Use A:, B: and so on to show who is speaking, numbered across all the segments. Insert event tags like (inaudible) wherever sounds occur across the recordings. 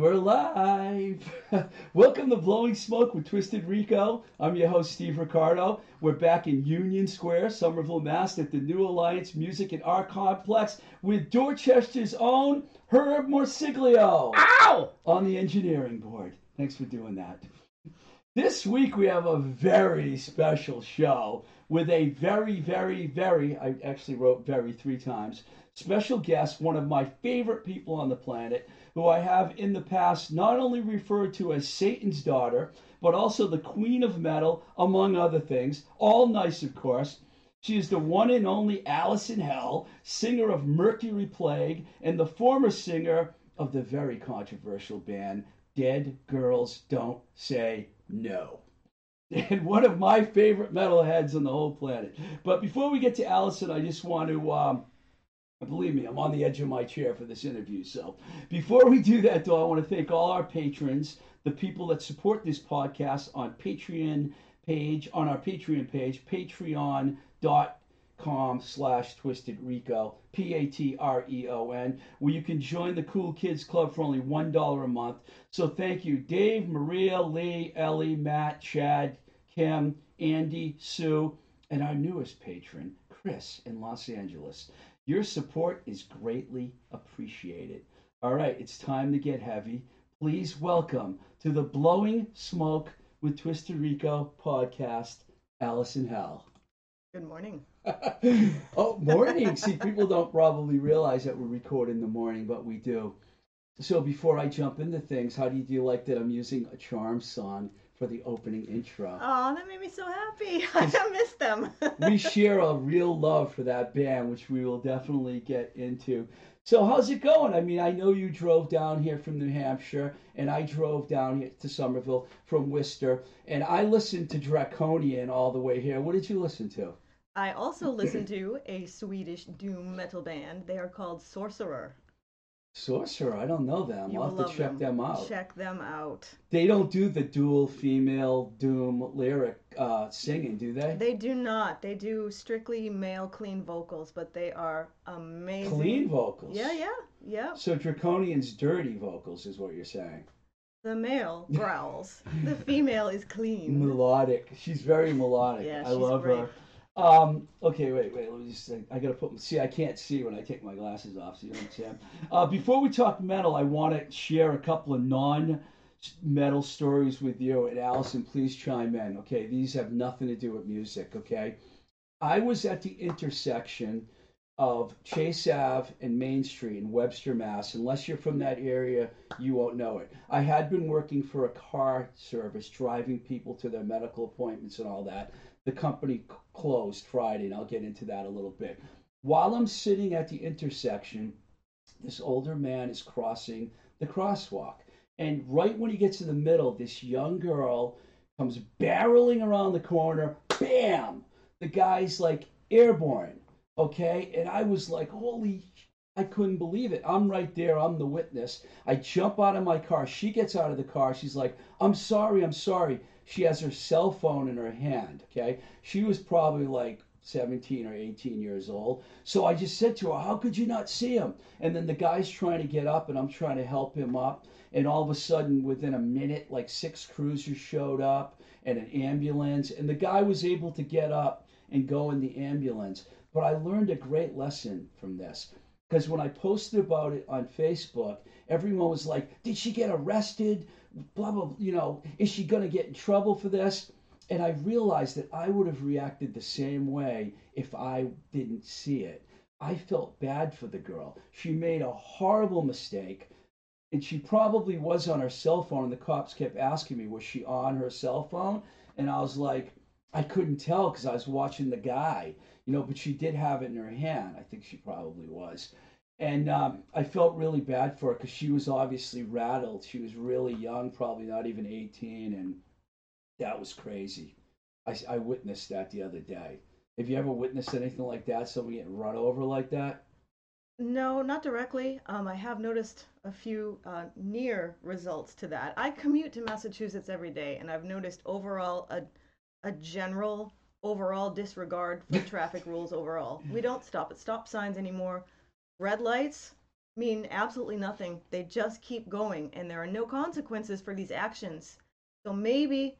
A: And we're live. (laughs) Welcome to Blowing Smoke with Twisted Rico. I'm your host, Steve Ricardo. We're back in Union Square, Somerville, Mass, at the New Alliance Music and Art Complex with Dorchester's own Herb Morsiglio.
B: Ow!
A: On the engineering board. Thanks for doing that. This week we have a very special show with a very, very, very, I actually wrote very three times, special guest, one of my favorite people on the planet who I have in the past not only referred to as Satan's daughter, but also the Queen of Metal, among other things. All nice, of course. She is the one and only Alice in Hell, singer of Mercury Plague, and the former singer of the very controversial band Dead Girls Don't Say No. (laughs) And one of my favorite metalheads on the whole planet. But before we get to Allison, I just want to um, Believe me, I'm on the edge of my chair for this interview. So before we do that, though, I want to thank all our patrons, the people that support this podcast on Patreon page, on our Patreon page, patreon.com slash twisted rico p-a-t-r-e-o-n where you can join the cool kids club for only one dollar a month so thank you dave maria lee ellie matt chad kim andy sue and our newest patron chris in los angeles your support is greatly appreciated. All right, it's time to get heavy. Please welcome to the Blowing Smoke with Twisted Rico podcast, Alice in Hell.
B: Good morning. (laughs)
A: oh, morning. See, people don't probably realize that we record in the morning, but we do. So before I jump into things, how do you, do you like that I'm using a charm song for the opening intro.
B: Oh, that made me so happy. (laughs) I missed them. (laughs)
A: we share a real love for that band, which we will definitely get into. So, how's it going? I mean, I know you drove down here from New Hampshire, and I drove down here to Somerville from Worcester, and I listened to Draconian all the way here. What did you listen to?
B: I also listened to a Swedish doom metal band. They are called Sorcerer.
A: Sorcerer, I don't know them.
B: You
A: I'll have to check them. out.
B: Check them out.
A: They don't do the dual female doom lyric uh, singing, do they?
B: They do not. They do strictly male clean vocals, but they are amazing.
A: Clean vocals.
B: Yeah, yeah, yeah.
A: So Draconian's dirty vocals is what you're saying.
B: The male (laughs) growls. the female is clean.
A: Melodic. She's very melodic.
B: Yeah,
A: I
B: she's
A: love
B: great.
A: her. Um, okay, wait, wait. Let me just. I gotta put. See, I can't see when I take my glasses off. So you know what I'm saying. Uh, before we talk metal, I want to share a couple of non-metal stories with you. And Allison, please chime in. Okay, these have nothing to do with music. Okay, I was at the intersection of Chase Ave and Main Street in Webster, Mass. Unless you're from that area, you won't know it. I had been working for a car service, driving people to their medical appointments and all that the company closed Friday, and I'll get into that a little bit. While I'm sitting at the intersection, this older man is crossing the crosswalk. And right when he gets to the middle, this young girl comes barreling around the corner. Bam! The guy's like airborne. Okay? And I was like, holy. I couldn't believe it. I'm right there. I'm the witness. I jump out of my car. She gets out of the car. She's like, I'm sorry. I'm sorry. She has her cell phone in her hand. Okay. She was probably like 17 or 18 years old. So I just said to her, How could you not see him? And then the guy's trying to get up and I'm trying to help him up. And all of a sudden, within a minute, like six cruisers showed up and an ambulance. And the guy was able to get up and go in the ambulance. But I learned a great lesson from this because when I posted about it on Facebook, everyone was like, "Did she get arrested? Blah blah. You know, is she going to get in trouble for this?" And I realized that I would have reacted the same way if I didn't see it. I felt bad for the girl. She made a horrible mistake, and she probably was on her cell phone. And the cops kept asking me, "Was she on her cell phone?" And I was like, I couldn't tell because I was watching the guy, you know, but she did have it in her hand. I think she probably was. And um, I felt really bad for her because she was obviously rattled. She was really young, probably not even 18. And that was crazy. I, I witnessed that the other day. Have you ever witnessed anything like that? Somebody getting run over like that?
B: No, not directly. Um, I have noticed a few uh, near results to that. I commute to Massachusetts every day, and I've noticed overall a, a general overall disregard for (laughs) traffic rules overall. We don't stop at stop signs anymore. Red lights, mean absolutely nothing. They just keep going, and there are no consequences for these actions. So maybe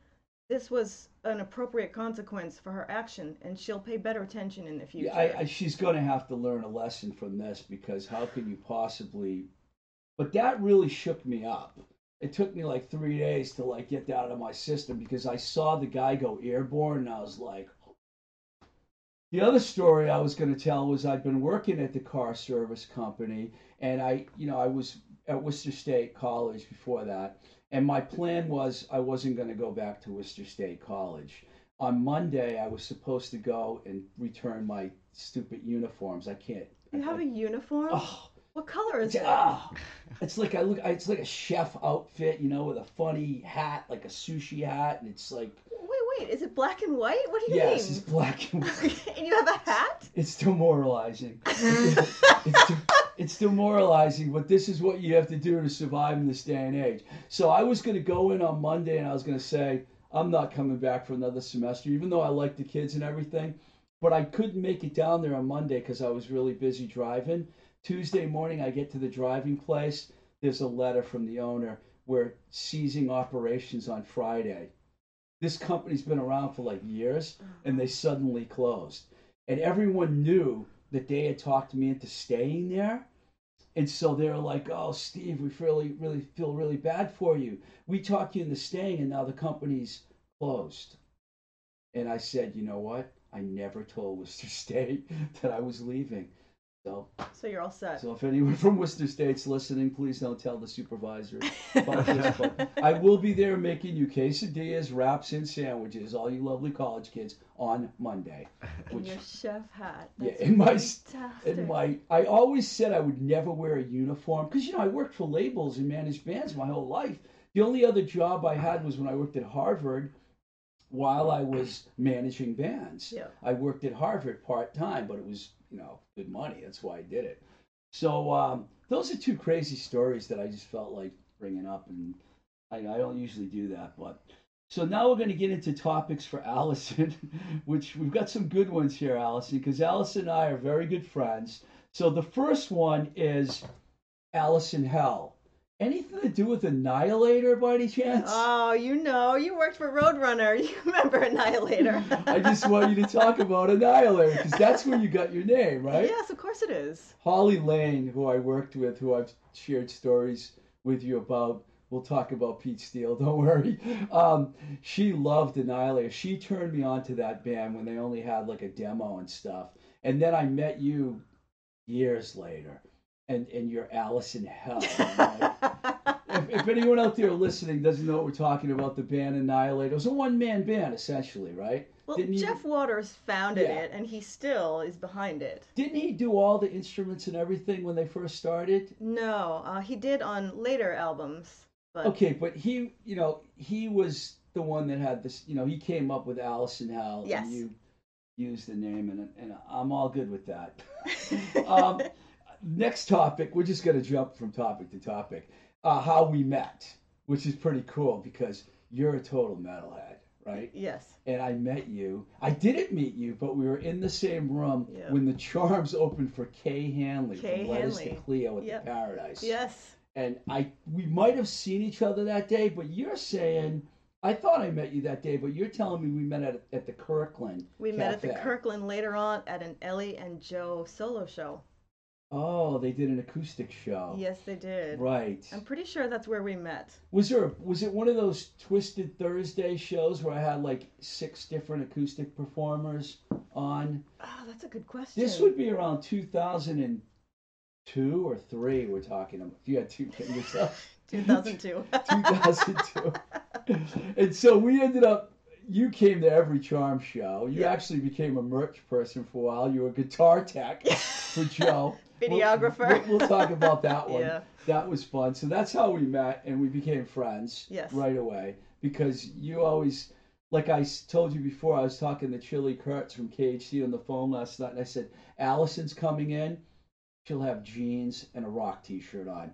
B: this was an appropriate consequence for her action, and she'll pay better attention in the future.
A: Yeah, I, I, she's going to have to learn a lesson from this because how can you possibly? But that really shook me up. It took me like three days to like get that out of my system because I saw the guy go airborne, and I was like. The other story I was going to tell was I'd been working at the car service company, and I, you know, I was at Worcester State College before that, and my plan was I wasn't going to go back to Worcester State College. On Monday, I was supposed to go and return my stupid uniforms. I can't.
B: You have
A: I,
B: a uniform?
A: Oh,
B: what color is it?
A: ah, (laughs) it's like I look. It's like a chef outfit, you know, with a funny hat, like a sushi hat, and it's like
B: Is it black and white? What do you mean?
A: yes, it's black and (laughs) white.
B: and you have a hat?
A: It's demoralizing. (laughs) it's, de- it's demoralizing, but this is what you have to do to survive in this day and age. So I was going to go in on Monday and I was going to say, I'm not coming back for another semester, even though I like the kids and everything. But I couldn't make it down there on Monday because I was really busy driving. Tuesday morning, I get to the driving place. There's a letter from the owner. We're ceasing operations on Friday. This company's been around for like years uh-huh. and they suddenly closed. And everyone knew that they had talked me into staying there. And so they were like, "Oh, Steve, we really, really feel really bad for you. We talked you into staying, and now the company's closed." And I said, "You know what? I never told Mr. (laughs) State that I was leaving. So,
B: So you're all set.
A: so if anyone from Worcester State's listening, please don't tell the supervisor about this. But I will be there making you quesadillas, wraps, and sandwiches, all you lovely college kids, on Monday.
B: in your chef hat.
A: Yeah, in my s-
B: fantastic.
A: in my, I always said I would never wear a uniform because you know I worked for labels and managed bands my whole life. The only other job I had was when I worked at Harvard, while I was managing bands.
B: Yeah.
A: I worked at Harvard part time, but it was you know good money. That's why I did it. So um, those are two crazy stories that I just felt like bringing up, and I, I don't usually do that, but. So now we're going to get into topics for (laughs) Allison, which we've got some good ones here, Allison, because Allison and I are very good friends. So the first one is Alice in Hell. Anything to do with Annihilator by any chance?
B: Oh, you know, you worked for Roadrunner. (laughs) You remember Annihilator.
A: I just want you to talk about Annihilator because that's where you got your name, right?
B: Yes, of course it is.
A: Holly Lane, who I worked with, who I've shared stories with you about. We'll talk about Pete Steele, (laughs) don't worry. Um, she loved Annihilator. She turned me on to that band when they only had like a demo and stuff. And then I met you years later, and, and you're Alice in Hell. (laughs) right? if, if anyone out there listening doesn't know what we're talking about, the band Annihilator, it was a one man band essentially, right?
B: well,
A: Didn't
B: Jeff Waters founded
A: Yeah.
B: it, and he still is behind it.
A: Didn't he do all the instruments and everything when they first started?
B: No, uh, he did on later albums, but
A: Okay, but he, you know, he was the one that had this. You know, he came up with Alice in Hell,
B: Yes.
A: and you used the name, and and I'm all good with that. (laughs) um, next topic, we're just gonna jump from topic to topic. Uh, how we met, which is pretty cool because you're a total metalhead, right?
B: yes,
A: and I met you. I didn't meet you, but we were in the same room
B: Yeah.
A: when the Charms opened for Kay Hanley
B: Kay
A: from Letters to Cleo at
B: Yep.
A: the Paradise.
B: yes.
A: And I, we might have seen each other that day, but you're saying I thought I met you that day, but you're telling me we met at at the Kirkland.
B: We met at the Kirkland later on at an Ellie and Joe solo show.
A: Oh, they did an acoustic show.
B: Yes, they did.
A: Right.
B: I'm pretty sure that's where we met.
A: Was there? Was it one of those Twisted Thursday shows where I had like six different acoustic performers on?
B: Oh, that's a good question.
A: This would be around 2002 or three. We're talking about. If you had two yourself, (laughs)
B: 2002.
A: 2002. and so we ended up. You came to every charm show. You
B: Yeah.
A: actually became a merch person for a while. You were a guitar tech (laughs) for Joe.
B: Videographer.
A: We'll, we'll talk about that (laughs) one.
B: Yeah.
A: That was fun. So that's how we met, and we became friends
B: Yes.
A: right away because you always, like I told you before, I was talking to Chili Kurtz from KHC on the phone last night, and I said, Allison's coming in. She'll have jeans and a rock T-shirt on.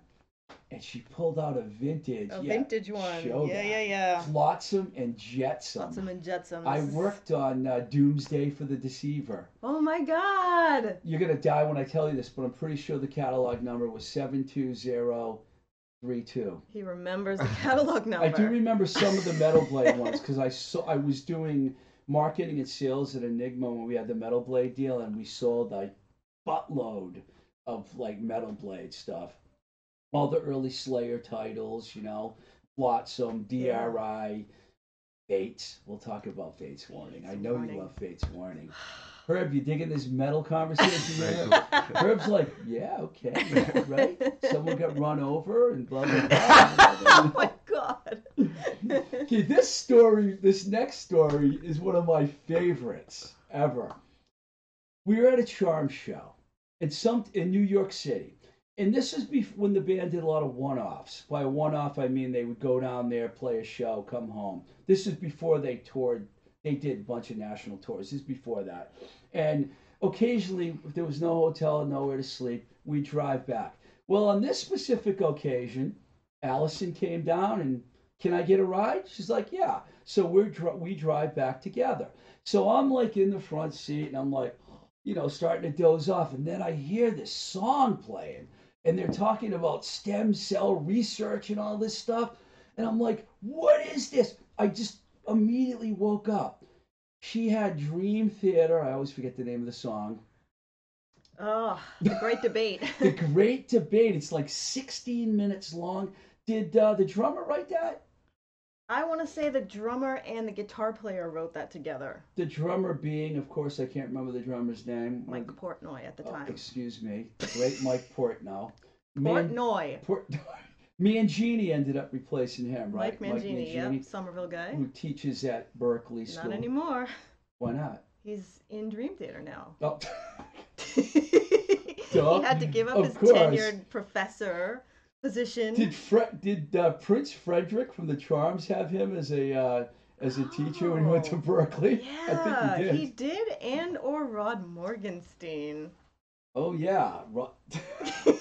A: And she pulled out a vintage,
B: A
A: yeah,
B: vintage one.
A: show
B: Yeah, yeah, yeah.
A: Flotsam and Jetsam.
B: Flotsam and Jetsam.
A: I worked on uh, Doomsday for the Deceiver.
B: Oh my god!
A: You're gonna die when I tell you this, but I'm pretty sure the catalog number was seven two zero three two.
B: He remembers the (laughs) catalog number.
A: I do remember some of the Metal Blade ones because I saw I was doing marketing and sales at Enigma when we had the Metal Blade deal, and we sold a buttload of like Metal Blade stuff. All the early Slayer titles, you know, Flotsam,
B: Yeah.
A: DRI, Fates. We'll talk about Fates Warning. I know
B: Warning.
A: you love Fates Warning. Herb, you digging this metal conversation?
C: Very (laughs)
A: here? (laughs) Herb's like, yeah, okay, (laughs) right. Someone got run over and blah blah blah.
B: oh my god!
A: Okay, this story, this next story is one of my favorites ever. We were at a charm show in some in New York City, and this is bef- when the band did a lot of one-offs. By one-off, I mean they would go down there, play a show, come home. This is before they toured. They did a bunch of national tours. This is before that, and occasionally, if there was no hotel and nowhere to sleep, we'd drive back. Well, on this specific occasion, Allison came down and can I get a ride? She's like, yeah. So we're dri- we drive back together. So I'm like in the front seat and I'm like, you know, starting to doze off, and then I hear this song playing, and they're talking about stem cell research and all this stuff, and I'm like, what is this? I just immediately woke up. She had Dream Theater. I always forget the name of the song.
B: Oh, the great debate. (laughs)
A: The Great Debate. It's like 16 minutes long. Did uh, the drummer write that?
B: I want to say the drummer and the guitar player wrote that together.
A: The drummer being, of course, I can't remember the drummer's name.
B: Mike Portnoy at the
A: Oh,
B: time.
A: excuse me. Great Mike
B: Portnoy. (laughs)
A: Port, (laughs) Mangini ended up replacing him, right?
B: Mike Mangini, yep, Somerville guy.
A: Who teaches at Berklee School.
B: Not anymore.
A: Why not?
B: He's in Dream Theater now.
A: Oh, (laughs)
B: he had to give up
A: Of
B: his
A: course.
B: tenured professor position.
A: did Fre- did uh, Prince Frederick from the Charms have him as a uh, as a teacher when he went to
B: Oh,
A: Berklee?
B: yeah,
A: I think he did.
B: He did, and or Rod Morgenstein.
A: Oh yeah, Ro- (laughs)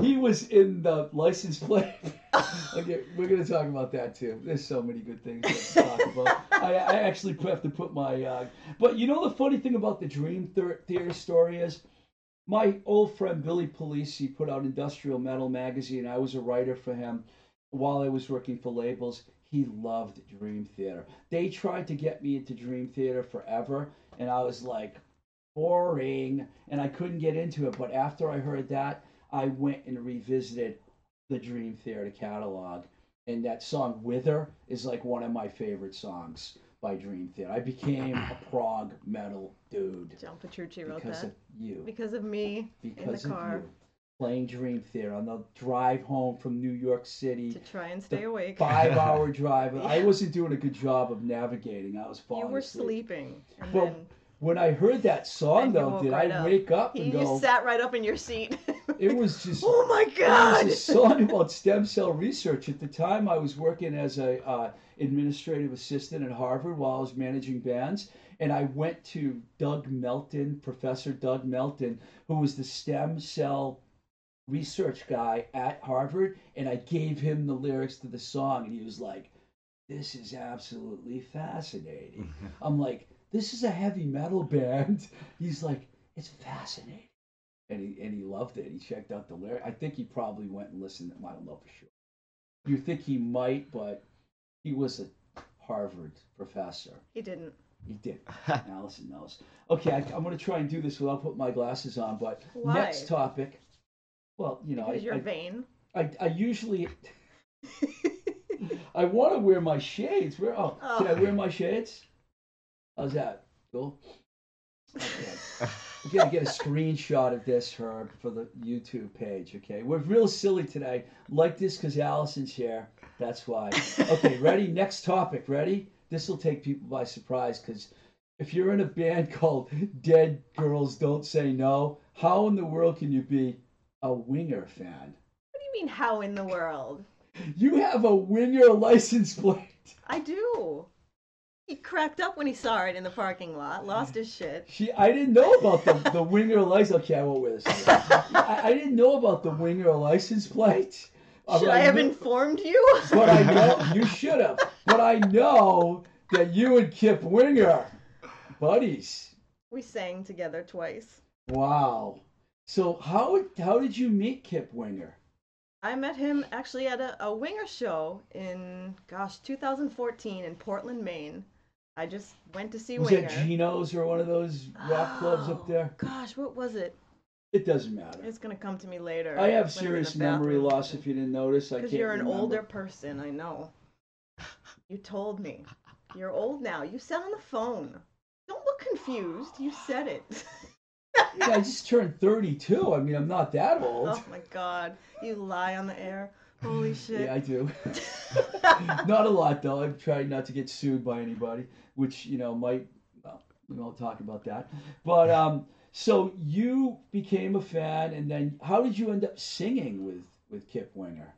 A: he was in the license plate. (laughs) okay, we're gonna talk about that too. There's so many good things to talk about. I, I actually have to put my. Uh, but you know the funny thing about the Dream Thea- Theater story is, my old friend Billy Polisi put out Industrial Metal magazine. I was a writer for him while I was working for labels. He loved Dream Theater. They tried to get me into Dream Theater forever, and I was like, boring, and I couldn't get into it. But after I heard that, I went and revisited the Dream Theater catalog, and that song "Wither" is like one of my favorite songs by Dream Theater. I became a (clears throat) prog metal dude
B: John Petrucci wrote
A: because
B: that
A: of you,
B: because of me
A: because
B: in the
A: of
B: car
A: you. Playing Dream Theater on the drive home from New York City to
B: try and stay awake.
A: five-hour (laughs) drive. I wasn't doing a good job of navigating. I was falling.
B: You
A: falling
B: were
A: asleep.
B: sleeping, and
A: Well,
B: then
A: When I heard that song,
B: Then
A: though, did
B: right
A: I
B: up.
A: wake up and
B: you
A: go?
B: sat right up in your seat. (laughs)
A: It was just. (laughs)
B: oh my God!
A: It
B: god!
A: was a song about stem cell research. At the time, I was working as a uh, administrative assistant at Harvard while I was managing bands, and I went to Doug Melton, Professor Doug Melton, who was the stem cell research guy at Harvard, and I gave him the lyrics to the song, and he was like, "This is absolutely fascinating." I'm like, "This is a heavy metal band." (laughs) He's like, "It's fascinating." and he and he loved it. He checked out the lyric. I think he probably went and listened. I don't know for sure. You think he might, but he was a Harvard professor.
B: he didn't.
A: He did. (laughs) Allison knows. Okay, I, I'm going to try and do this without putting my glasses on. But
B: Why?
A: next topic. Well, you know,
B: Because
A: I,
B: you're
A: I,
B: vain.
A: I, I usually (laughs) I want to wear my shades. Where? Oh, oh. can I
B: Oh.
A: wear my shades? How's that? Cool. Okay. (laughs) We're gonna get a screenshot of this, Herb, for the YouTube page. Okay, we're real silly today. Like this because Allison's here. That's why. Okay, (laughs) ready? Next topic. Ready? This will take people by surprise because if you're in a band called Dead Girls Don't Say No, how in the world can you be a Winger fan?
B: What do you mean, how in the world?
A: You have a Winger license plate.
B: I do. He cracked up when he saw it in the parking lot, lost his shit.
A: She, I didn't know about the, the winger license. Okay, I won't wear this. I, I didn't know about the winger license plate.
B: Should
A: but
B: I have
A: knew-
B: informed you?
A: But I know you should have. But I know that you and Kip Winger, buddies.
B: We sang together twice.
A: Wow. So how how did you meet Kip Winger?
B: I met him actually at a, a winger show in, gosh, 2014 in Portland, Maine. I just went to see
A: Was
B: Winger.
A: that Geno's or one of those rock clubs up
B: Oh,
A: there?
B: Gosh, what was it?
A: It doesn't matter.
B: It's gonna come to me later.
A: I have
B: when I'm in
A: serious memory loss. If you didn't notice, I can't.
B: Because you're an
A: remember.
B: older person, I know. You told me. You're old now. You said on the phone. Don't look confused. You said it. (laughs)
A: Yeah, I just turned 32. I mean, I'm not that old.
B: oh my god. You lie on the air. Holy shit.
A: Yeah, I do. (laughs) (laughs) not a lot though. I've tried not to get sued by anybody, which you know might. Well, we won't talk about that. But um, so you became a fan, and then how did you end up singing with with Kip Winger?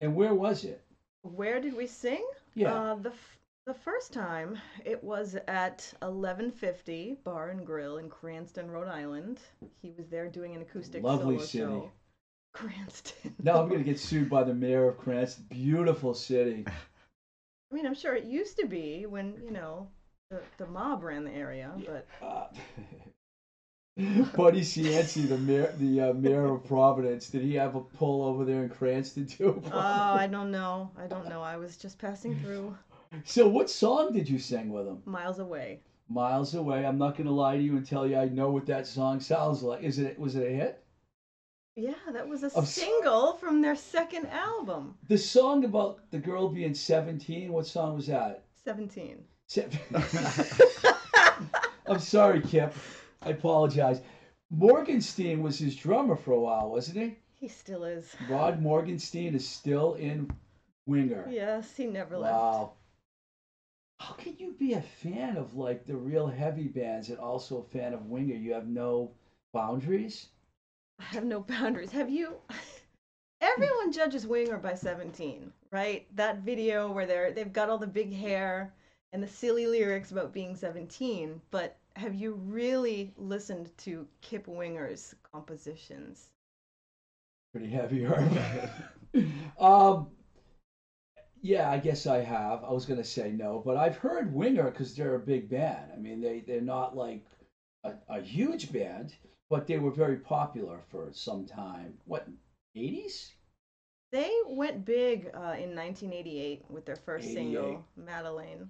A: And where was it?
B: Where did we sing?
A: Yeah.
B: Uh, the f- the first time it was at 1150 Bar and Grill in Cranston, Rhode Island. He was there doing an acoustic
A: Lovely
B: solo
A: city.
B: show. Cranston.
A: Now I'm gonna get sued by the mayor of Cranston. Beautiful city. (laughs)
B: I mean, I'm sure it used to be when you know the, the mob ran the area, but
A: Uh, (laughs) Buddy Cianci, the mayor, the uh, mayor of Providence, did he have a pull over there in Cranston too? (laughs)
B: oh, I don't know. I don't know. I was just passing through,
A: So, what song did you sing with him?
B: miles away.
A: Miles away. I'm not gonna lie to you and tell you I know what that song sounds like. Is it? Was it a hit?
B: Yeah, that was a
A: Of
B: single from their second album,
A: The song about the girl being 17. What song was that?
B: 17.
A: Se- (laughs) I'm sorry, Kip. I apologize. Morgenstein was his drummer for a while, wasn't he?
B: He still is.
A: Rod Morgenstein is still in Winger.
B: Yes, he never left.
A: Wow. How can you be a fan of like the real heavy bands and also a fan of Winger? You have no boundaries? (laughs)
B: I have no boundaries. Have you? (laughs) Everyone judges Winger by 17, right? That video where they're they've got all the big hair and the silly lyrics about being 17, but have you really listened to Kip Winger's compositions?
A: Pretty heavy, Herb. (laughs) um, yeah, I guess I have. I was gonna say no, but I've heard Winger because they're a big band. I mean, they they're not like a, a huge band, but they were very popular for some time. What, eighties?
B: They went big uh, in 1988 with their first
A: 88.
B: single, Madalaine,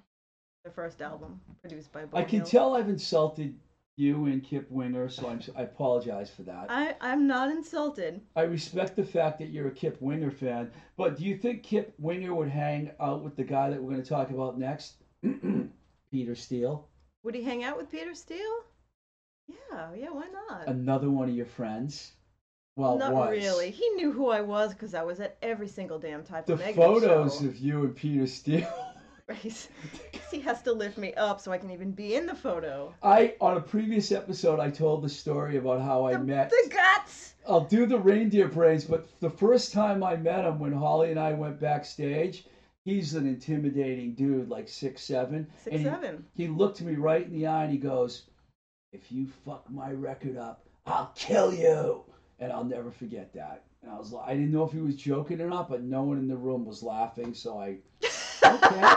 B: their first album produced by Beau
A: I can
B: Hill.
A: tell I've insulted you and Kip Winger, so I'm I apologize for that.
B: I, I'm not insulted.
A: I respect the fact that you're a Kip Winger fan, but do you think Kip Winger would hang out with the guy that we're going to talk about next, (clears throat) Peter Steele,
B: Would he hang out with Peter Steele? Yeah, yeah, why not?
A: another one of your friends? Well,
B: Not
A: was.
B: really. He knew who I was because I was at every single damn type
A: The
B: of negative
A: photos
B: show.
A: of you and Peter Steele. (laughs)
B: Right. he has to lift me up so I can even be in the photo.
A: I on a previous episode I told the story about how I met.
B: the guts.
A: I'll do the reindeer brains, but the first time I met him when Holly and I went backstage, he's an intimidating dude, like six seven.
B: Six
A: and he-
B: seven.
A: He looked me right in the eye and he goes, If you fuck my record up, I'll kill you. And I'll never forget that. And I was like, I didn't know if he was joking or not, but no one in the room was laughing. So I, (laughs) okay,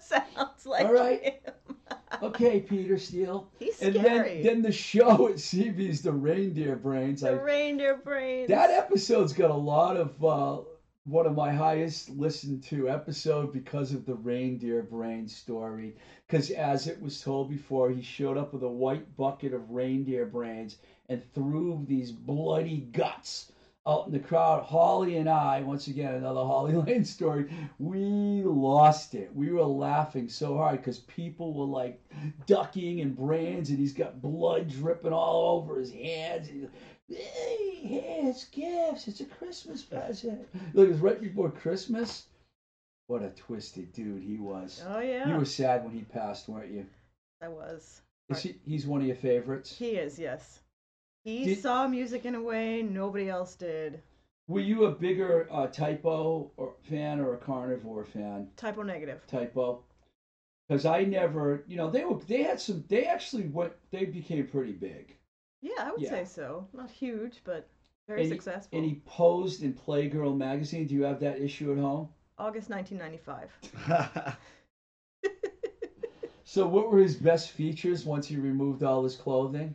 B: Sounds like
A: All right.
B: him.
A: okay, Peter Steele.
B: He's
A: And
B: scary.
A: then, then the show at CB's The Reindeer Brains.
B: the
A: I,
B: reindeer brains.
A: that episode's got a lot of, uh, one of my highest listened to episode because of the reindeer brain story. Because as it was told before, he showed up with a white bucket of reindeer brains and threw these bloody guts out in the crowd. Holly and I, once again, another (laughs) Holly Lane story, we lost it. We were laughing so hard because people were like ducking and brains, and he's got blood dripping all over his hands. And he's hey, hey, it's gifts. It's a Christmas present. Look, it's right before Christmas. What a twisted dude he was.
B: oh yeah,
A: You were sad when he passed, weren't you?
B: I was.
A: Is he, he's one of your favorites.
B: He is, yes. He
A: Did-
B: saw music in a way nobody else did.
A: Were you a bigger uh, Type O or fan or a carnivore fan?
B: Type O Negative.
A: Typo. because I never, you know, they were they had some. They actually went. They became pretty big.
B: Yeah, I would
A: Yeah.
B: say so. Not huge, but very
A: And he-
B: successful.
A: And he posed in Playgirl magazine. Do you have that issue at home?
B: August 1995. (laughs) (laughs)
A: so, what were his best features once he removed all his clothing?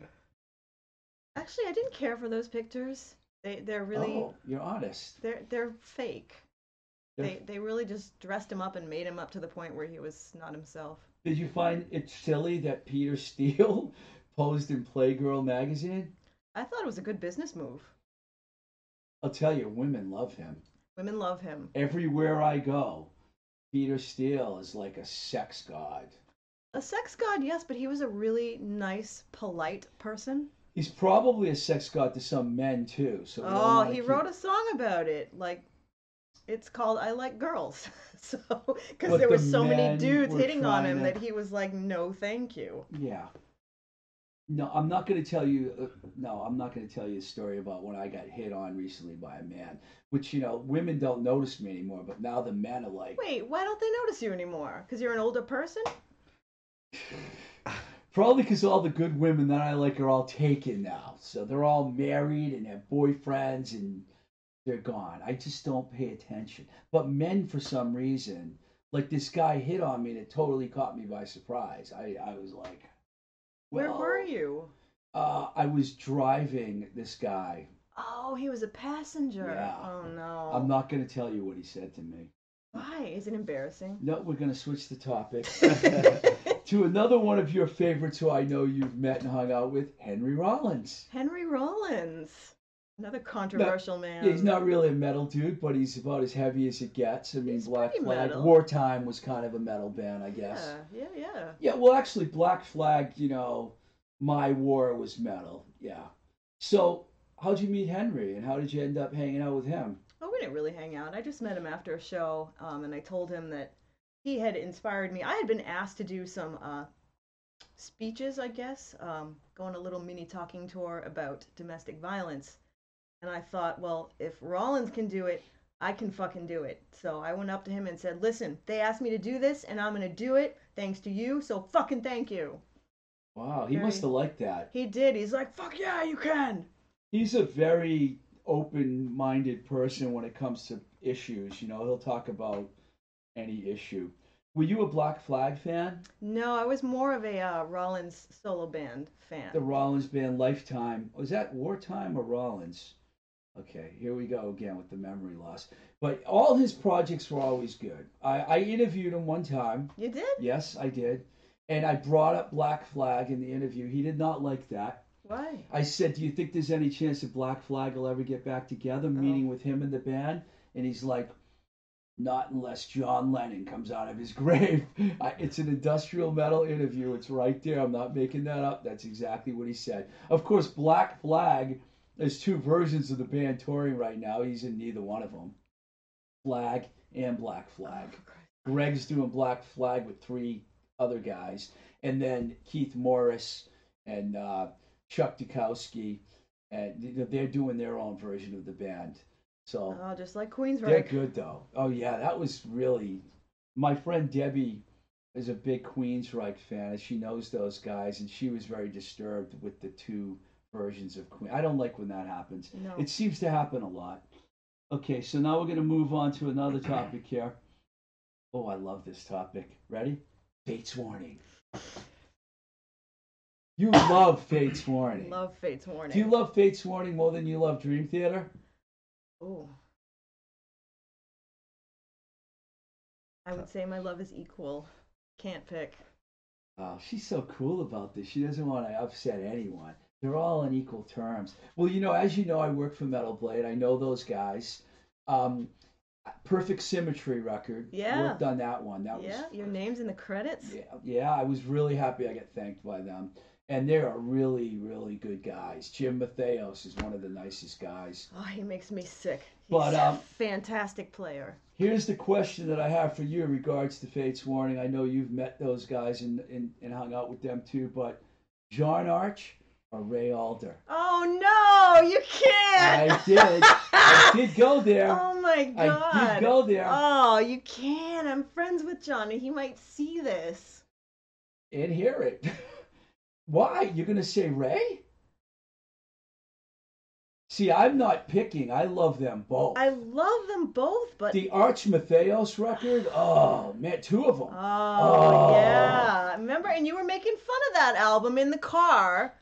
B: Actually, I didn't care for those pictures. They they're really
A: Oh, you're honest.
B: they're they're fake.
A: They're-
B: They they really just dressed him up and made him up to the point where he was not himself.
A: Did you find it silly that Peter Steele posed in Playgirl magazine?
B: I thought it was a good business move.
A: I'll tell you, women love him.
B: Women love him.
A: Everywhere I go, Peter Steele is like a sex god.
B: A sex god, yes, but he was a really nice, polite person.
A: He's probably a sex god to some men too. So
B: Oh, he
A: keep-
B: wrote a song about it. Like, it's called "I Like Girls." (laughs) so, because there were so many dudes hitting on him
A: to-
B: that he was like, "No, thank you."
A: Yeah. No, I'm not going to tell you. Uh, no, I'm not going to tell you a story about when I got hit on recently by a man. Which you know, women don't notice me anymore, but now the men are like,
B: Wait, why don't they notice you anymore? Because you're an older person? (sighs)
A: Probably because all the good women that I like are all taken now. So they're all married and have boyfriends and they're gone. I just don't pay attention. But men, for some reason, like this guy hit on me and it totally caught me by surprise. I, I was like,
B: Where
A: well,
B: were you?
A: Uh, I was driving this guy.
B: Oh, he was a passenger.
A: Yeah.
B: Oh no.
A: I'm not going to tell you what he said to me.
B: Why? Is it embarrassing?
A: No, we're going to switch the topic (laughs) (laughs) to another one of your favorites who I know you've met and hung out with, Henry Rollins.
B: Henry Rollins. Another controversial man.
A: Yeah, he's not really a metal dude, but he's about as heavy as it gets. I mean,
B: He's
A: Black Flag,
B: metal.
A: Wartime was kind of a metal band, I guess.
B: Yeah, yeah, yeah.
A: Yeah, well, actually, Black Flag, you know, My War was metal. Yeah. So, how'd you meet Henry, and how did you end up hanging out with him?
B: Oh, we didn't really hang out. I just met him after a show, um, and I told him that he had inspired me. I had been asked to do some uh, speeches, I guess, um, go on a little mini talking tour about domestic violence. And I thought, well, if Rollins can do it, I can fucking do it. So I went up to him and said, listen, they asked me to do this, and I'm going to do it thanks to you, so fucking thank you.
A: Wow, he
B: Very-
A: must have liked that.
B: He did. He's like, fuck yeah, you can.
A: He's a very open-minded person when it comes to issues. You know, he'll talk about any issue. Were you a Black Flag fan?
B: No, I was more of a uh, Rollins solo band fan.
A: The Rollins band Lifetime. Was that Wartime or Rollins? Okay, here we go again with the memory loss. But all his projects were always good. I, I interviewed him one time.
B: You did?
A: Yes, I did. And I brought up Black Flag in the interview. He did not like that.
B: Why?
A: I said, Do you think there's any chance that Black Flag will ever get back together, oh. meeting with him and the band? And he's like, Not unless John Lennon comes out of his (laughs) grave. I, it's an industrial metal interview. It's right there. I'm not making that up. That's exactly what he said. Of course, Black Flag, there's two versions of the band touring right now. He's in neither one of them Flag and Black Flag. Greg's doing Black Flag with three other guys, and then Keith Morris and uh, Chuck Dukowski, and they're doing their own version of the band. So
B: Oh, just like
A: Queens.
B: they're
A: good though. Oh yeah, that was really. My friend Debbie is a big Queensryche fan, and she knows those guys, and she was very disturbed with the two versions of Queen. I don't like when that happens.
B: No.
A: It seems to happen a lot. Okay, so now we're going to move on to another (clears throat) topic here. Oh, I love this topic. Ready? Fates Warning. You love Fates Warning.
B: Love Fates Warning.
A: Do you love Fates Warning more than you love Dream Theater?
B: Oh. I would say my love is equal. Can't pick.
A: Oh, she's so cool about this. She doesn't want to upset anyone. They're all on equal terms. Well, you know, as you know, I work for Metal Blade. I know those guys. Um, Perfect Symmetry record.
B: Yeah.
A: Worked on that one. That
B: yeah,
A: was
B: your name's in the credits.
A: yeah, yeah. I was really happy I got thanked by them. And they are really, really good guys. Jim Matheos is one of the nicest guys.
B: Oh, he makes me sick. He's
A: But,
B: a
A: um,
B: fantastic player.
A: Here's the question that I have for you in regards to Fates Warning. I know you've met those guys and, and, and hung out with them too, but John Arch Ray Alder?
B: Oh no, you can't.
A: I did. I (laughs) did go there.
B: Oh my god.
A: I did go there.
B: Oh, you can. I'm friends with Johnny. He might see this.
A: and hear it. (laughs) Why? You're gonna say Ray? See, I'm not picking. I love them both.
B: I love them both, but
A: the Arch Matheos record. Oh man, two of them.
B: oh,
A: Oh.
B: yeah, oh. remember? And you were making fun of that album in the car.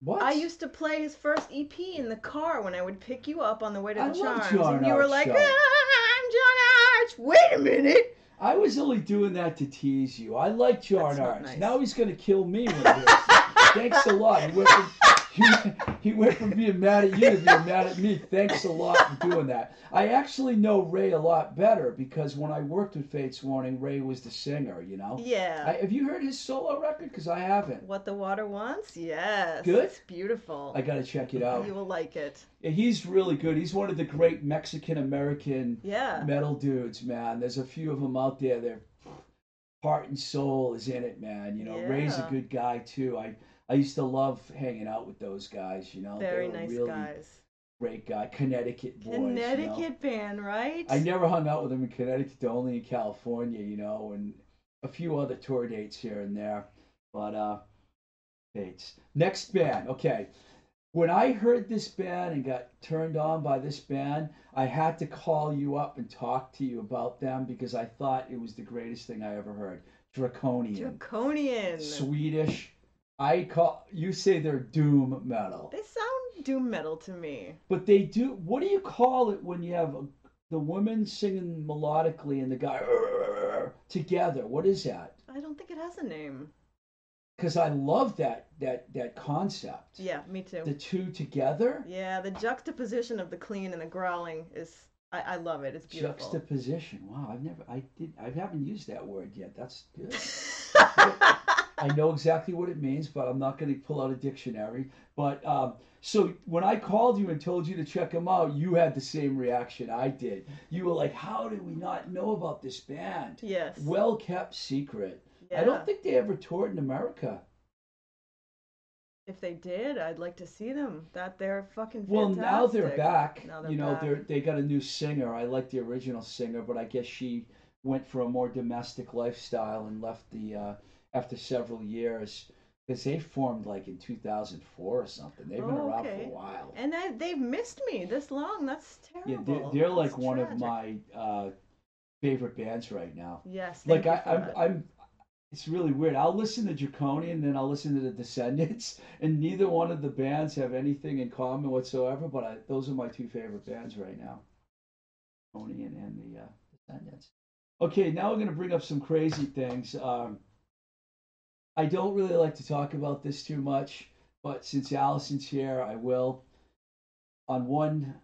A: What?
B: I used to play his first EP in the car when I would pick you up on the way to
A: I
B: the Charms,
A: John
B: and you were
A: Arch,
B: like. "Ah, "I'm John Arch." Wait a minute.
A: I was only doing that to tease you. I like John
B: That's
A: Arch.
B: nice.
A: Now he's gonna kill me with this. (laughs) Thanks a lot. He went, from, he, went from being mad at you to being mad at me. Thanks a lot for doing that. I actually know Ray a lot better because when I worked with Fates Warning, Ray was the singer. You know.
B: Yeah.
A: I, have you heard his solo record? Because I haven't.
B: What the water wants? Yes.
A: Good?
B: It's beautiful.
A: I gotta check it out.
B: You will like it.
A: Yeah, he's really good. He's one of the great Mexican American
B: Yeah.
A: metal dudes, man. There's a few of them out there. Their heart and soul is in it, man. You know, Ray's a good guy too. I I used to love hanging out with those guys. You know,
B: Very nice
A: really
B: guys.
A: great guy. Connecticut boys. you know.
B: Connecticut band, right?
A: I never hung out with them in Connecticut, only in California. You know, and a few other tour dates here and there. But uh, dates. Next band, okay. When I heard this band and got turned on by this band, I had to call you up and talk to you about them because I thought it was the greatest thing I ever heard. Draconian,
B: Draconian.
A: Swedish. I call you say they're doom metal,
B: They sound doom metal to me.
A: but they do. What do you call it when you have a, the woman singing melodically and the guy together? What is that?
B: I don't think it has a name.
A: Because I love that that that concept.
B: Yeah, me too.
A: The two together.
B: Yeah, the juxtaposition of the clean and the growling is I, I love it. It's beautiful.
A: Juxtaposition. Wow, I've never, I did, I haven't used that word yet. That's good. (laughs) I know exactly what it means, but I'm not going to pull out a dictionary. But um, so when I called you and told you to check them out, you had the same reaction I did. You were like, "How did we not know about this band?"
B: yes.
A: Well kept secret.
B: yeah.
A: I don't think they ever toured in America.
B: if they did, I'd like to see them. That they're fucking fantastic.
A: Well, now they're back.
B: Now they're
A: you know,
B: back.
A: they're they got a new singer. I like the original singer, but I guess she went for a more domestic lifestyle and left the uh, after several years because they formed like in 2004 or something. They've been
B: Oh,
A: around for a while.
B: And I, they've missed me this long. That's terrible.
A: Yeah, they're, they're like
B: That's
A: one of my uh, favorite bands right now.
B: Yes.
A: Like I,
B: you
A: I'm. I'm. It's really weird. I'll listen to Draconian, then I'll listen to the Descendents, (laughs) and neither one of the bands have anything in common whatsoever. But I, those are my two favorite bands right now, Draconian and the uh, Descendents. Okay, now we're gonna bring up some crazy things. Um, I don't really like to talk about this too much, but since Allison's here, I will. On one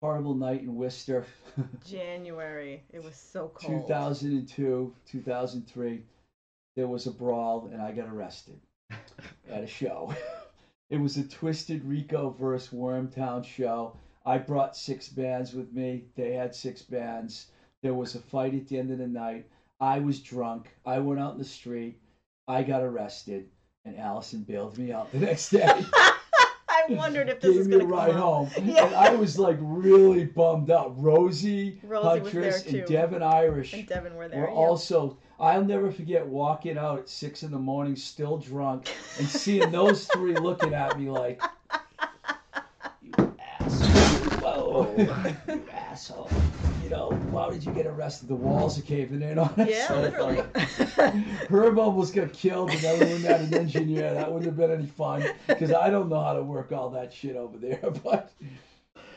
A: horrible night in Worcester. (laughs)
B: January. It was so cold.
A: 2002, 2003, there was a brawl and I got arrested (laughs) at a show. it was a Twisted Rico versus Wormtown show. I brought six bands with me. They had six bands. There was a fight at the end of the night. I was drunk. I went out in the street. I got arrested, and Allison bailed me out the next day. (laughs)
B: I wondered if this
A: Gave
B: was
A: me a
B: going to
A: ride
B: come up.
A: home, (laughs)
B: Yeah.
A: and I was like really bummed out. Rosie,
B: Rosie was there,
A: Huntress,
B: too.
A: and Devin Irish
B: And Devin were there.
A: we're
B: yeah.
A: also, I'll never forget walking out at six in the morning, still drunk, and seeing those three looking at me like, you asshole. Whoa, (laughs) you asshole. You why did you get arrested? The walls are caving in on us.
B: Yeah,
A: So
B: literally.
A: Herb almost got killed, and everyone had an engineer. That wouldn't have been any fun because I don't know how to work all that shit over there. (laughs) But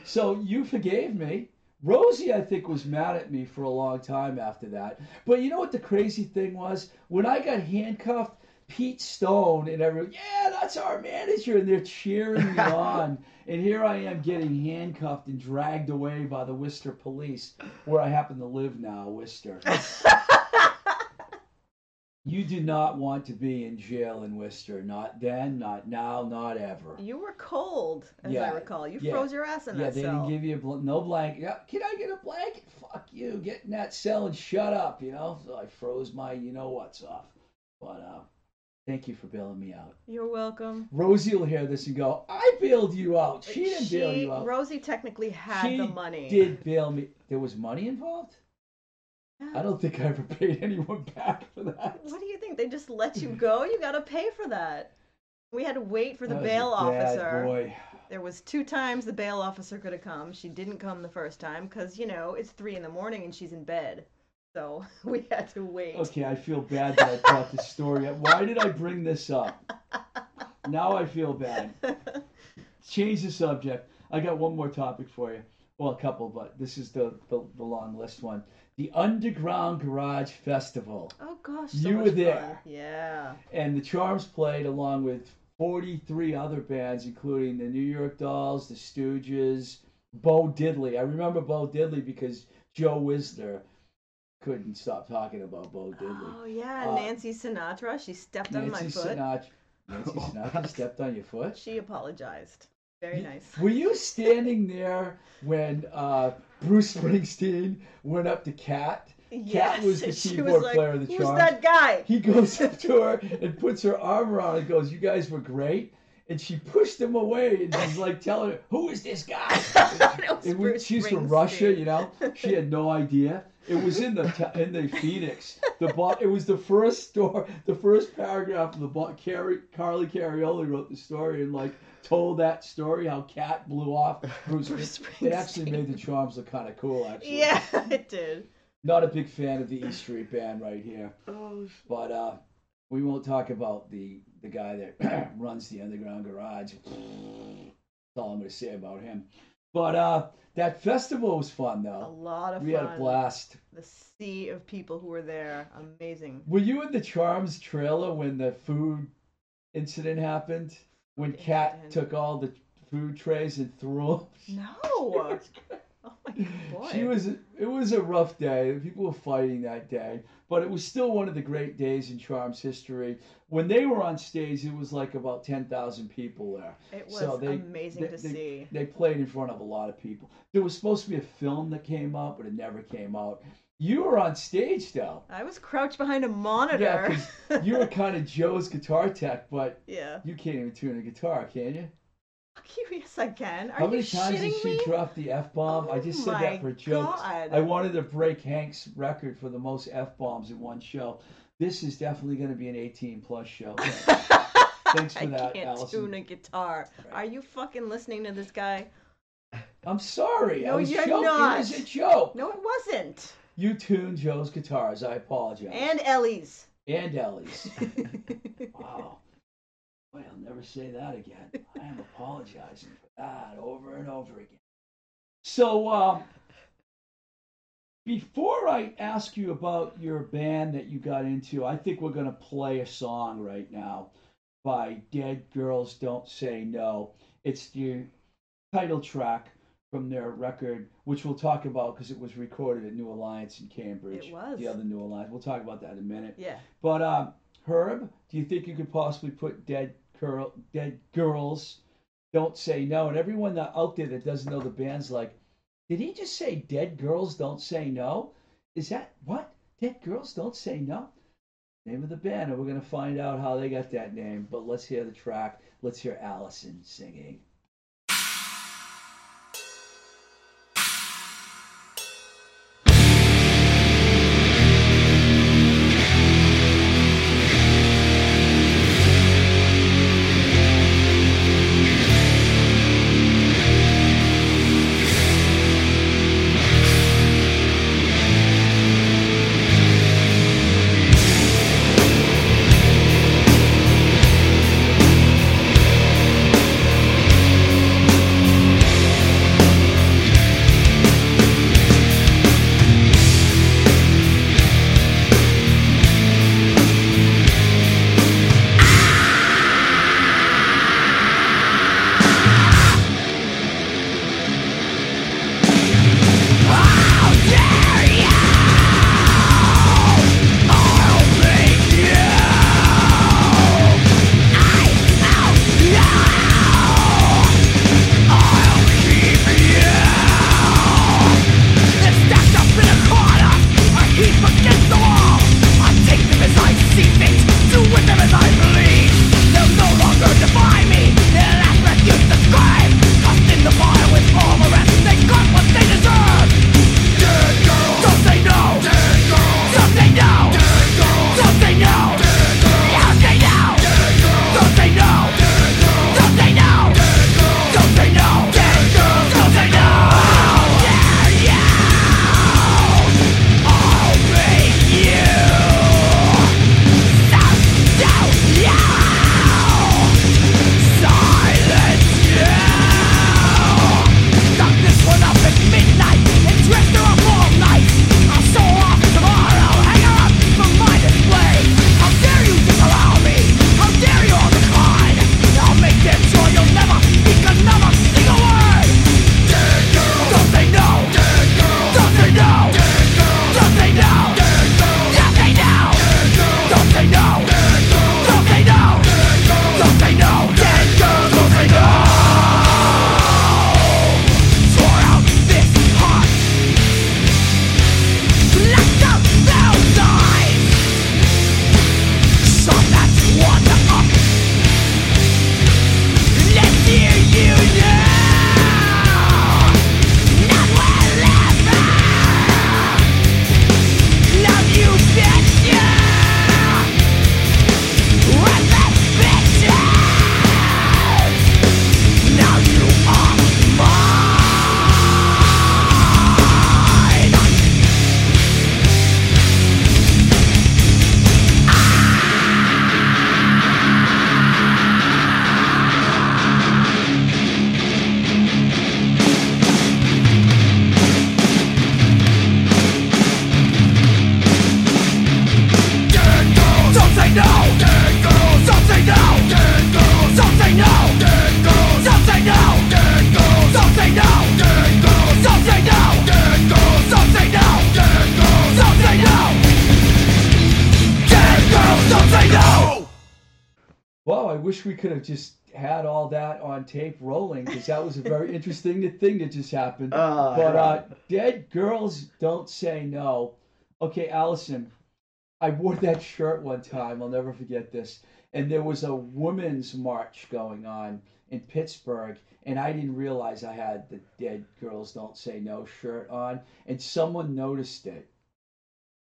A: so you forgave me. Rosie, I think, was mad at me for a long time after that. But you know what the crazy thing was? When I got handcuffed, Pete Stone and everyone, yeah, that's our manager, and they're cheering me (laughs) on. And here I am getting handcuffed and dragged away by the Worcester police, where I happen to live now, Worcester. (laughs) You do not want to be in jail in Worcester. Not then, not now, not ever.
B: you were cold, as
A: Yeah,
B: I recall. You
A: yeah.
B: froze your ass in
A: Yeah,
B: that cell.
A: Yeah, they
B: cell.
A: didn't give you a bl- no blanket. Yeah, can I get a blanket? Fuck you. Get in that cell and shut up. You know. So I froze my you know what's off. But uh, thank you for bailing me out.
B: You're welcome.
A: Rosie will hear this and go, "I bailed you out. She didn't bail you out.
B: Rosie technically had
A: She
B: the money.
A: Did bail me? There was money involved. I don't think I ever (laughs) paid anyone back for that.
B: What do you think? They just let you go? You got to pay for that. We had to wait for the
A: That was a
B: bail
A: bad
B: officer.
A: Boy.
B: There was two times the bail officer could have come. She didn't come the first time because you know it's three in the morning and she's in bed, so (laughs) we had to wait.
A: Okay, I feel bad that I brought this story up. Why did I bring this up? Now I feel bad. Change the subject. I got one more topic for you. Well, a couple, but this is the, the, the long list one. The Underground Garage Festival.
B: oh gosh, so
A: You were
B: fun.
A: there.
B: Yeah.
A: And the Charms played along with 43 other bands, including the New York Dolls, the Stooges, Bo Diddley. I remember Bo Diddley because Joe Wisner couldn't stop talking about Bo Diddley.
B: Oh yeah,
A: Uh,
B: Nancy Sinatra. She stepped on my
A: Nancy
B: foot.
A: Sinatra. Nancy (laughs) Sinatra stepped on your foot.
B: She apologized. Very nice.
A: Were you standing there when uh, Bruce Springsteen went up to Cat?
B: Yes,
A: was the
B: she
A: keyboard
B: was like,
A: player of the
B: Who's
A: Charms.
B: that guy?
A: He goes (laughs) up to her and puts her arm around and goes, You guys were great. And she pushed him away and she's like telling her, Who is this guy? (laughs)
B: That was
A: It was, she's from Russia, you know. She had no idea. It was in the t- in the Phoenix. The bo- it was the first story, the first paragraph of the book. Carrie Carly Carioli wrote the story and like told that story how Cat blew off (laughs) Bruce.
B: Bruce
A: It actually made the Charms look kind of cool. Actually,
B: Yeah, (laughs) it did.
A: Not a big fan of the E Street Band right here,
B: Oh,
A: but uh, we won't talk about the the guy that (clears throat) runs the underground garage. That's all I'm going to say about him. But uh, that festival was fun though.
B: a lot of
A: We
B: fun.
A: had a blast.
B: The sea of people who were there, amazing.
A: Were you in the Charms trailer when the food incident happened? When Kat took all the food trays and threw them?
B: No. (laughs) Boy. (laughs)
A: She was. It was a rough day. People were fighting that day, but it was still one of the great days in Charms history. When they were on stage, it was like about ten thousand people there.
B: It was
A: so they-
B: amazing
A: they-
B: to
A: they-
B: see.
A: They played in front of a lot of people. There was supposed to be a film that came out, but it never came out. You were on stage though.
B: I was crouched behind a monitor.
A: Yeah, You were (laughs) kind of Joe's guitar tech, but
B: yeah.
A: you can't even tune a guitar, can you?
B: Fuck you, yes I can. Are
A: How many
B: you
A: times did she
B: me?
A: drop the f bomb? I
B: Oh
A: just said that for jokes.
B: God.
A: I wanted to break Hank's record for the most f bombs in one show. This is definitely going to be an 18 plus show. (laughs) Thanks for
B: I
A: that,
B: can't
A: Allison.
B: tune a guitar. Are you fucking listening to this guy?
A: I'm sorry. I
B: No,
A: was
B: you're
A: joking.
B: not.
A: It was a joke.
B: No, it wasn't.
A: You tuned Joe's guitars. I apologize.
B: And Ellie's.
A: and Ellie's. (laughs) wow. Boy, I'll never say that again. I am apologizing for that over and over again. So, um, before I ask you about your band that you got into, I think we're going to play a song right now by Dead Girls Don't Say No. It's the title track from their record, which we'll talk about because it was recorded at New Alliance in Cambridge.
B: It was.
A: The other New Alliance. We'll talk about that in a minute.
B: yeah.
A: But um, Herb, do you think you could possibly put dead girl, dead girls? Don't say no. And everyone out there that doesn't know the band's like, did he just say dead girls don't say no? Is that what? Dead girls don't say no. Name of the band, and we're gonna find out how they got that name. But let's hear the track. Let's hear Allison singing. Wish we could have just had all that on tape rolling because that was a very (laughs) interesting thing that just happened.
C: Uh,
A: but uh, dead girls don't say no. Okay, Allison, I wore that shirt one time. I'll never forget this. And there was a women's march going on in Pittsburgh, and I didn't realize I had the Dead Girls Don't Say No shirt on, and someone noticed it,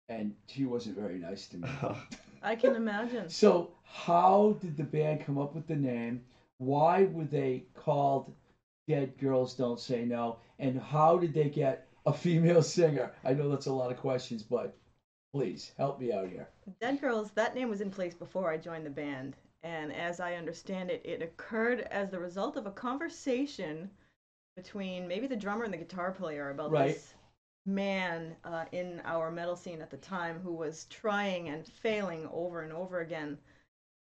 A: and she wasn't very nice to me. (laughs)
B: I can imagine.
A: So, how did the band come up with the name? Why were they called Dead Girls Don't Say No? And how did they get a female singer? I know that's a lot of questions, but please help me out here.
B: Dead Girls, that name was in place before I joined the band. And as I understand it, it occurred as the result of a conversation between maybe the drummer and the guitar player about
A: Right.
B: this man uh, in our metal scene at the time who was trying and failing over and over again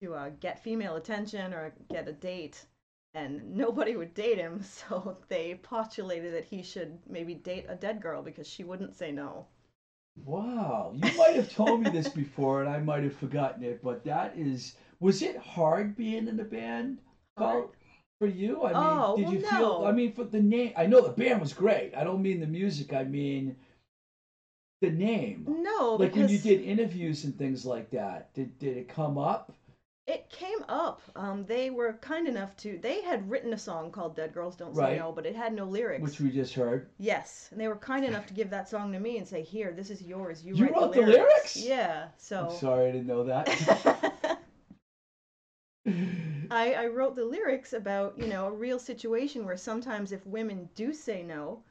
B: to uh, get female attention or get a date. And (laughs) nobody would date him, (laughs) so they postulated that he should maybe date a dead girl because she wouldn't say no.
A: Wow, you might have told me this before, and I might have forgotten it. But that is, was it hard being in a band called for you? I mean,
B: Oh,
A: did
B: well,
A: you feel?
B: no.
A: I mean, for the name, I know the band was great. I don't mean the music. I mean the name.
B: No,
A: like
B: because
A: when you did interviews and things like that did did it come up
B: It came up. Um, they were kind enough to. They had written a song called "Dead Girls Don't Say
A: Right.
B: No," but it had no lyrics.
A: which we just heard
B: Yes, and they were kind enough to give that song to me and say, "Here, this is yours. You,
A: You
B: write
A: wrote
B: the
A: the
B: lyrics."
A: lyrics?
B: Yeah.
A: i'm
B: So
A: sorry i didn't know that (laughs) (laughs)
B: I, I wrote the lyrics about you know a real situation where sometimes if women do say no,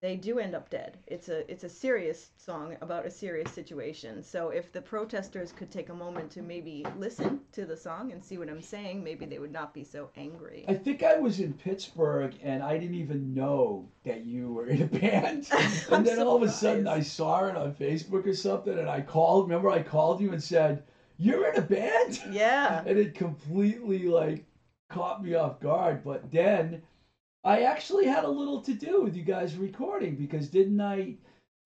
B: they do end up dead. It's a it's a serious song about a serious situation. So if the protesters could take a moment to maybe listen to the song and see what I'm saying, maybe they would not be so angry.
A: i think i was in pittsburgh and i didn't even know that you were in a band (laughs) and then all of a sudden i saw it on facebook or something and i called remember i called you and said you're in a band
B: Yeah. (laughs)
A: and it completely like caught me off guard but then i actually had a little to do with you guys recording because didn't i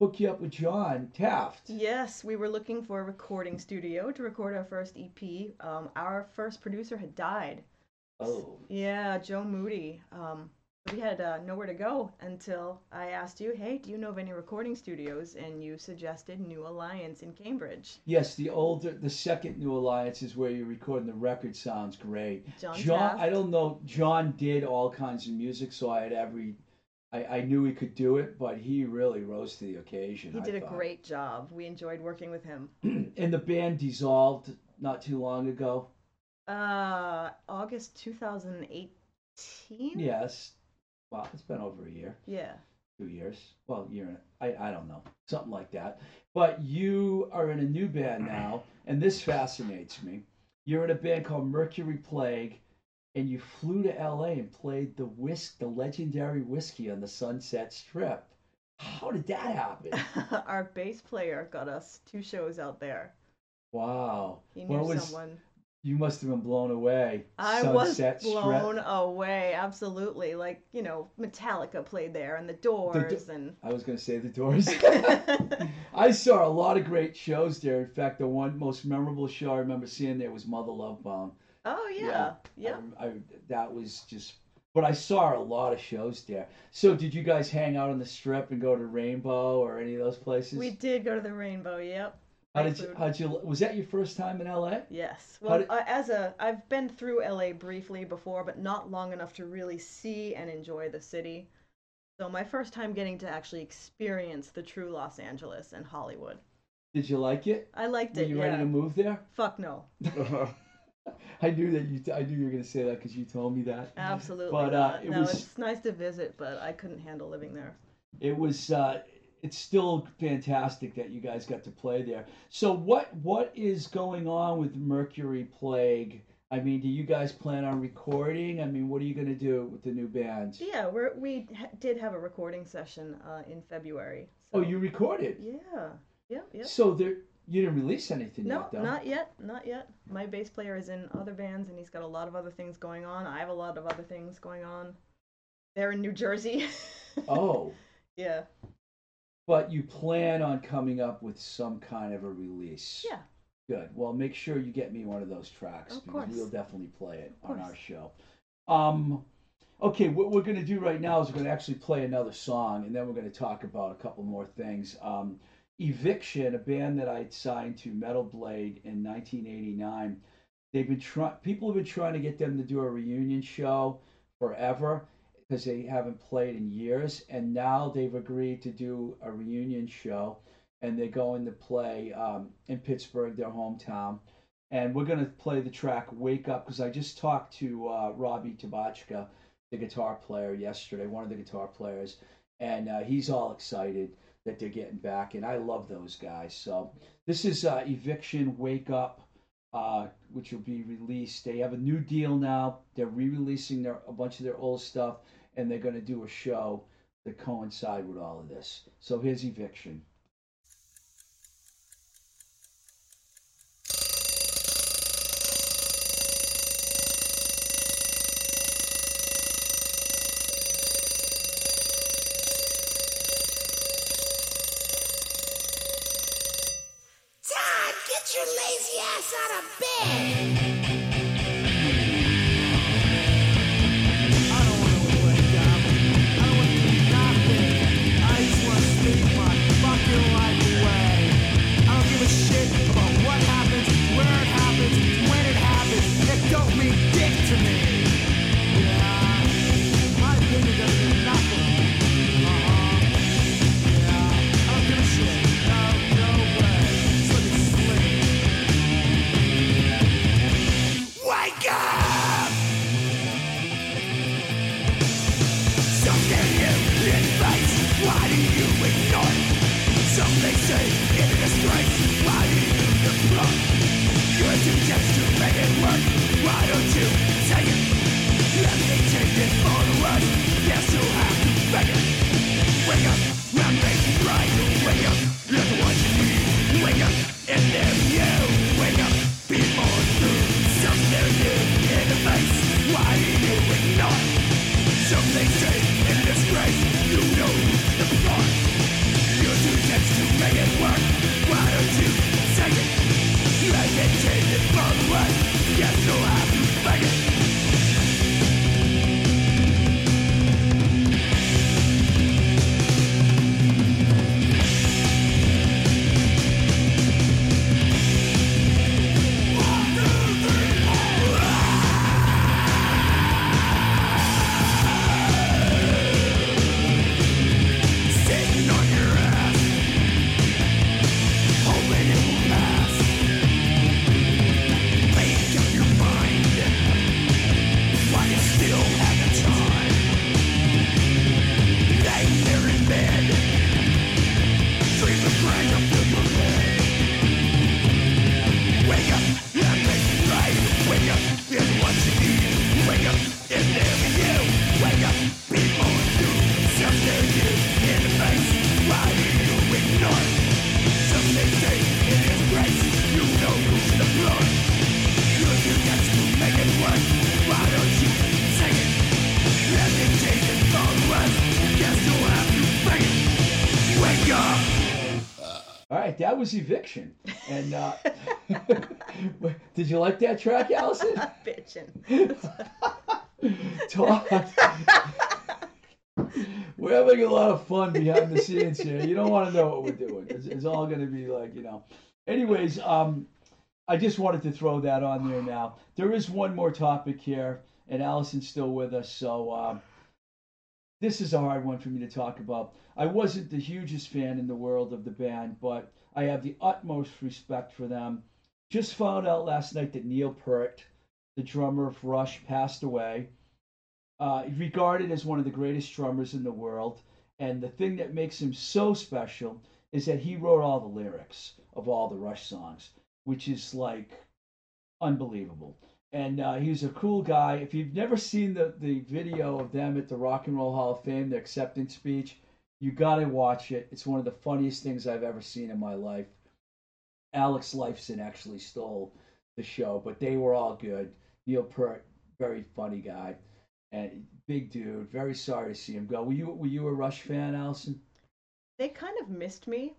A: hook you up with john taft
B: Yes, we were looking for a recording studio to record our first EP. Um, our first producer had died.
A: oh
B: Yeah, Joe Moody. Um, we had uh, nowhere to go until I asked you, hey, do you know of any recording studios? And you suggested New Alliance in Cambridge.
A: Yes, the older, the second New Alliance is where you're recording the record. Sounds great.
B: John,
A: John. I don't know. John did all kinds of music, so I had every. I, I knew he could do it, but he really rose to the occasion.
B: He did a
A: thought.
B: great job. We enjoyed working with him. (clears throat)
A: and the band dissolved not too long ago.
B: Uh, August 2018?
A: Yes. Well, it's been over a year,
B: Yeah.
A: two years. Well, year. and- I I don't know, something like that. But you are in a new band now, and this fascinates me. You're in a band called Mercury Plague, and you flew to L.A. and played the whisk, the legendary Whisky on the Sunset Strip. How did that happen? (laughs)
B: Our bass player got us two shows out there.
A: Wow.
B: He knew
A: What was
B: someone.
A: You must have been blown away.
B: I
A: Sunset
B: was
A: Strip.
B: blown away, absolutely. Like, you know, Metallica played there and the Doors and
A: I was going to say the Doors. (laughs) I saw a lot of great shows there. In fact, the one most memorable show I remember seeing there was Mother Love Bone.
B: Oh
A: Yeah.
B: yeah. Yeah.
A: I, I, that was just. But I saw a lot of shows there. So did you guys hang out on the strip and go to Rainbow or any of those places?
B: We did go to the Rainbow, yep.
A: How did you? How'd you? Was that your first time in LA?
B: Yes. Well,
A: did-
B: uh, as a I've been through LA briefly before, but not long enough to really see and enjoy the city. So my first time getting to actually experience the true Los Angeles and Hollywood.
A: Did you like it?
B: I liked
A: Were
B: it.
A: you
B: yeah.
A: ready to move there?
B: Fuck no. (laughs)
A: I knew that you. I knew you were going to say that because you told me that.
B: Absolutely
A: But, uh, it
B: no,
A: was-
B: it's nice to visit, but I couldn't handle living there.
A: it was uh, it's still fantastic that you guys got to play there. So what what is going on with Mercury Plague? I mean, do you guys plan on recording? I mean, what are you going to do with the new band?
B: Yeah, we're, we ha- did have a recording session uh, in February.
A: Oh, you recorded.
B: Yeah. Yep. Yep.
A: So there you didn't release anything
B: No,
A: yet, though.
B: not yet, not yet. My bass player is in other bands and he's got a lot of other things going on. I have a lot of other things going on. They're in New Jersey. (laughs)
A: Oh,
B: yeah.
A: But you plan on coming up with some kind of a release.
B: Yeah.
A: Good. Well, make sure you get me one of those tracks
B: Of
A: because
B: course.
A: we'll definitely play it
B: Of
A: on our show. Um, okay, what we're going to do right now is we're going to actually play another song, and then we're going to talk about a couple more things. Um, Eviction, a band that I signed to Metal Blade in 1989. They've been trying. People have been trying to get them to do a reunion show forever because they haven't played in years, and now they've agreed to do a reunion show, and they're going to play um, in Pittsburgh, their hometown. And we're going to play the track "Wake Up" because I just talked to uh, Robbie Tabachka, the guitar player, yesterday, one of the guitar players, and uh, he's all excited that they're getting back, and I love those guys. So this is uh, Eviction Wake Up, uh, which will be released. They have a new deal now. They're re-releasing a bunch of their old stuff, and they're going to do a show to coincide with all of this. So here's Eviction. That was Eviction. And uh, (laughs) did you like that track, Allison? (laughs)
B: Bitching. (laughs)
A: Todd. We're having a lot of fun behind the scenes here. You don't want to know what we're doing. It's, it's all going to be like, you know. Anyways, um, I just wanted to throw that on there now. There is one more topic here, and Allison's still with us. So um, this is a hard one for me to talk about. I wasn't the hugest fan in the world of the band, but I have the utmost respect for them. Just found out last night that Neil Peart, the drummer of Rush, passed away. Uh, regarded as one of the greatest drummers in the world. And the thing that makes him so special is that he wrote all the lyrics of all the Rush songs, which is like unbelievable. And uh, he was a cool guy. If you've never seen the, the video of them at the Rock and Roll Hall of Fame, the acceptance speech, you got to watch it. It's one of the funniest things I've ever seen in my life. Alex Lifeson actually stole the show, but they were all good. Neil Peart, very funny guy, and big dude. Very sorry to see him go. Were you were you a Rush fan, Allison?
B: they kind of missed me.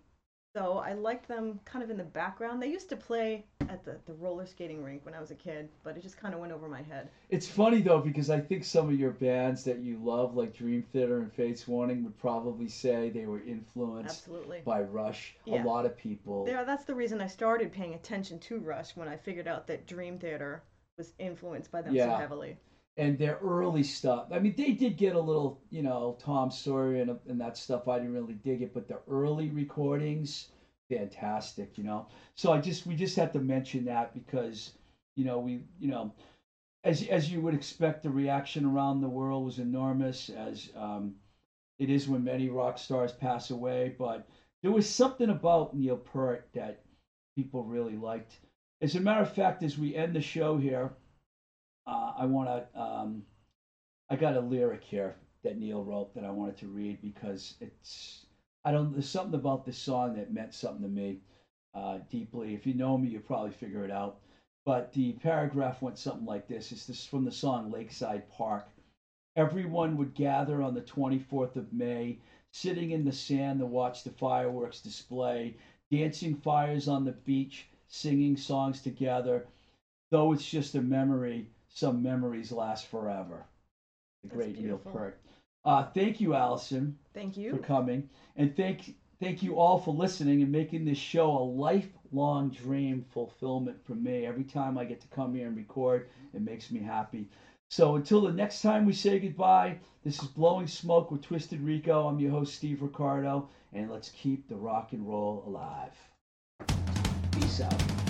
B: So I liked them kind of in the background. They used to play at the, the roller skating rink when I was a kid, but it just kind of went over my head.
A: It's funny though because I think some of your bands that you love, like Dream Theater and Fates Warning, would probably say they were influenced
B: Absolutely.
A: by Rush.
B: Yeah.
A: A lot of people.
B: Yeah, that's the reason I started paying attention to Rush when I figured out that Dream Theater was influenced by them so heavily.
A: And their early stuff. I mean, they did get a little, you know, Tom Sawyer and, and that stuff. I didn't really dig it, but the early recordings, fantastic, you know. So I just we just had to mention that because, you know, we, you know, as as you would expect, the reaction around the world was enormous, as um, it is when many rock stars pass away. But there was something about Neil Peart that people really liked. As a matter of fact, as we end the show here, uh, I want to. Um, I got a lyric here that Neil wrote that I wanted to read because it's. I don't. There's something about this song that meant something to me uh, deeply. If you know me, you probably figure it out. But the paragraph went something like this. It's this from the song Lakeside Park. Everyone would gather on the 24th of May, sitting in the sand to watch the fireworks display, dancing fires on the beach, singing songs together. Though it's just a memory, some memories last forever. The
B: That's
A: great Neil
B: beautiful.
A: Peart. Uh, thank you, Allison,
B: Thank you for
A: coming, and thank thank you all for listening and making this show a lifelong dream fulfillment for me. Every time I get to come here and record, it makes me happy. So until the next time we say goodbye, this is Blowing Smoke with Twisted Rico. I'm your host Steve Ricardo, and let's keep the rock and roll alive. Peace out.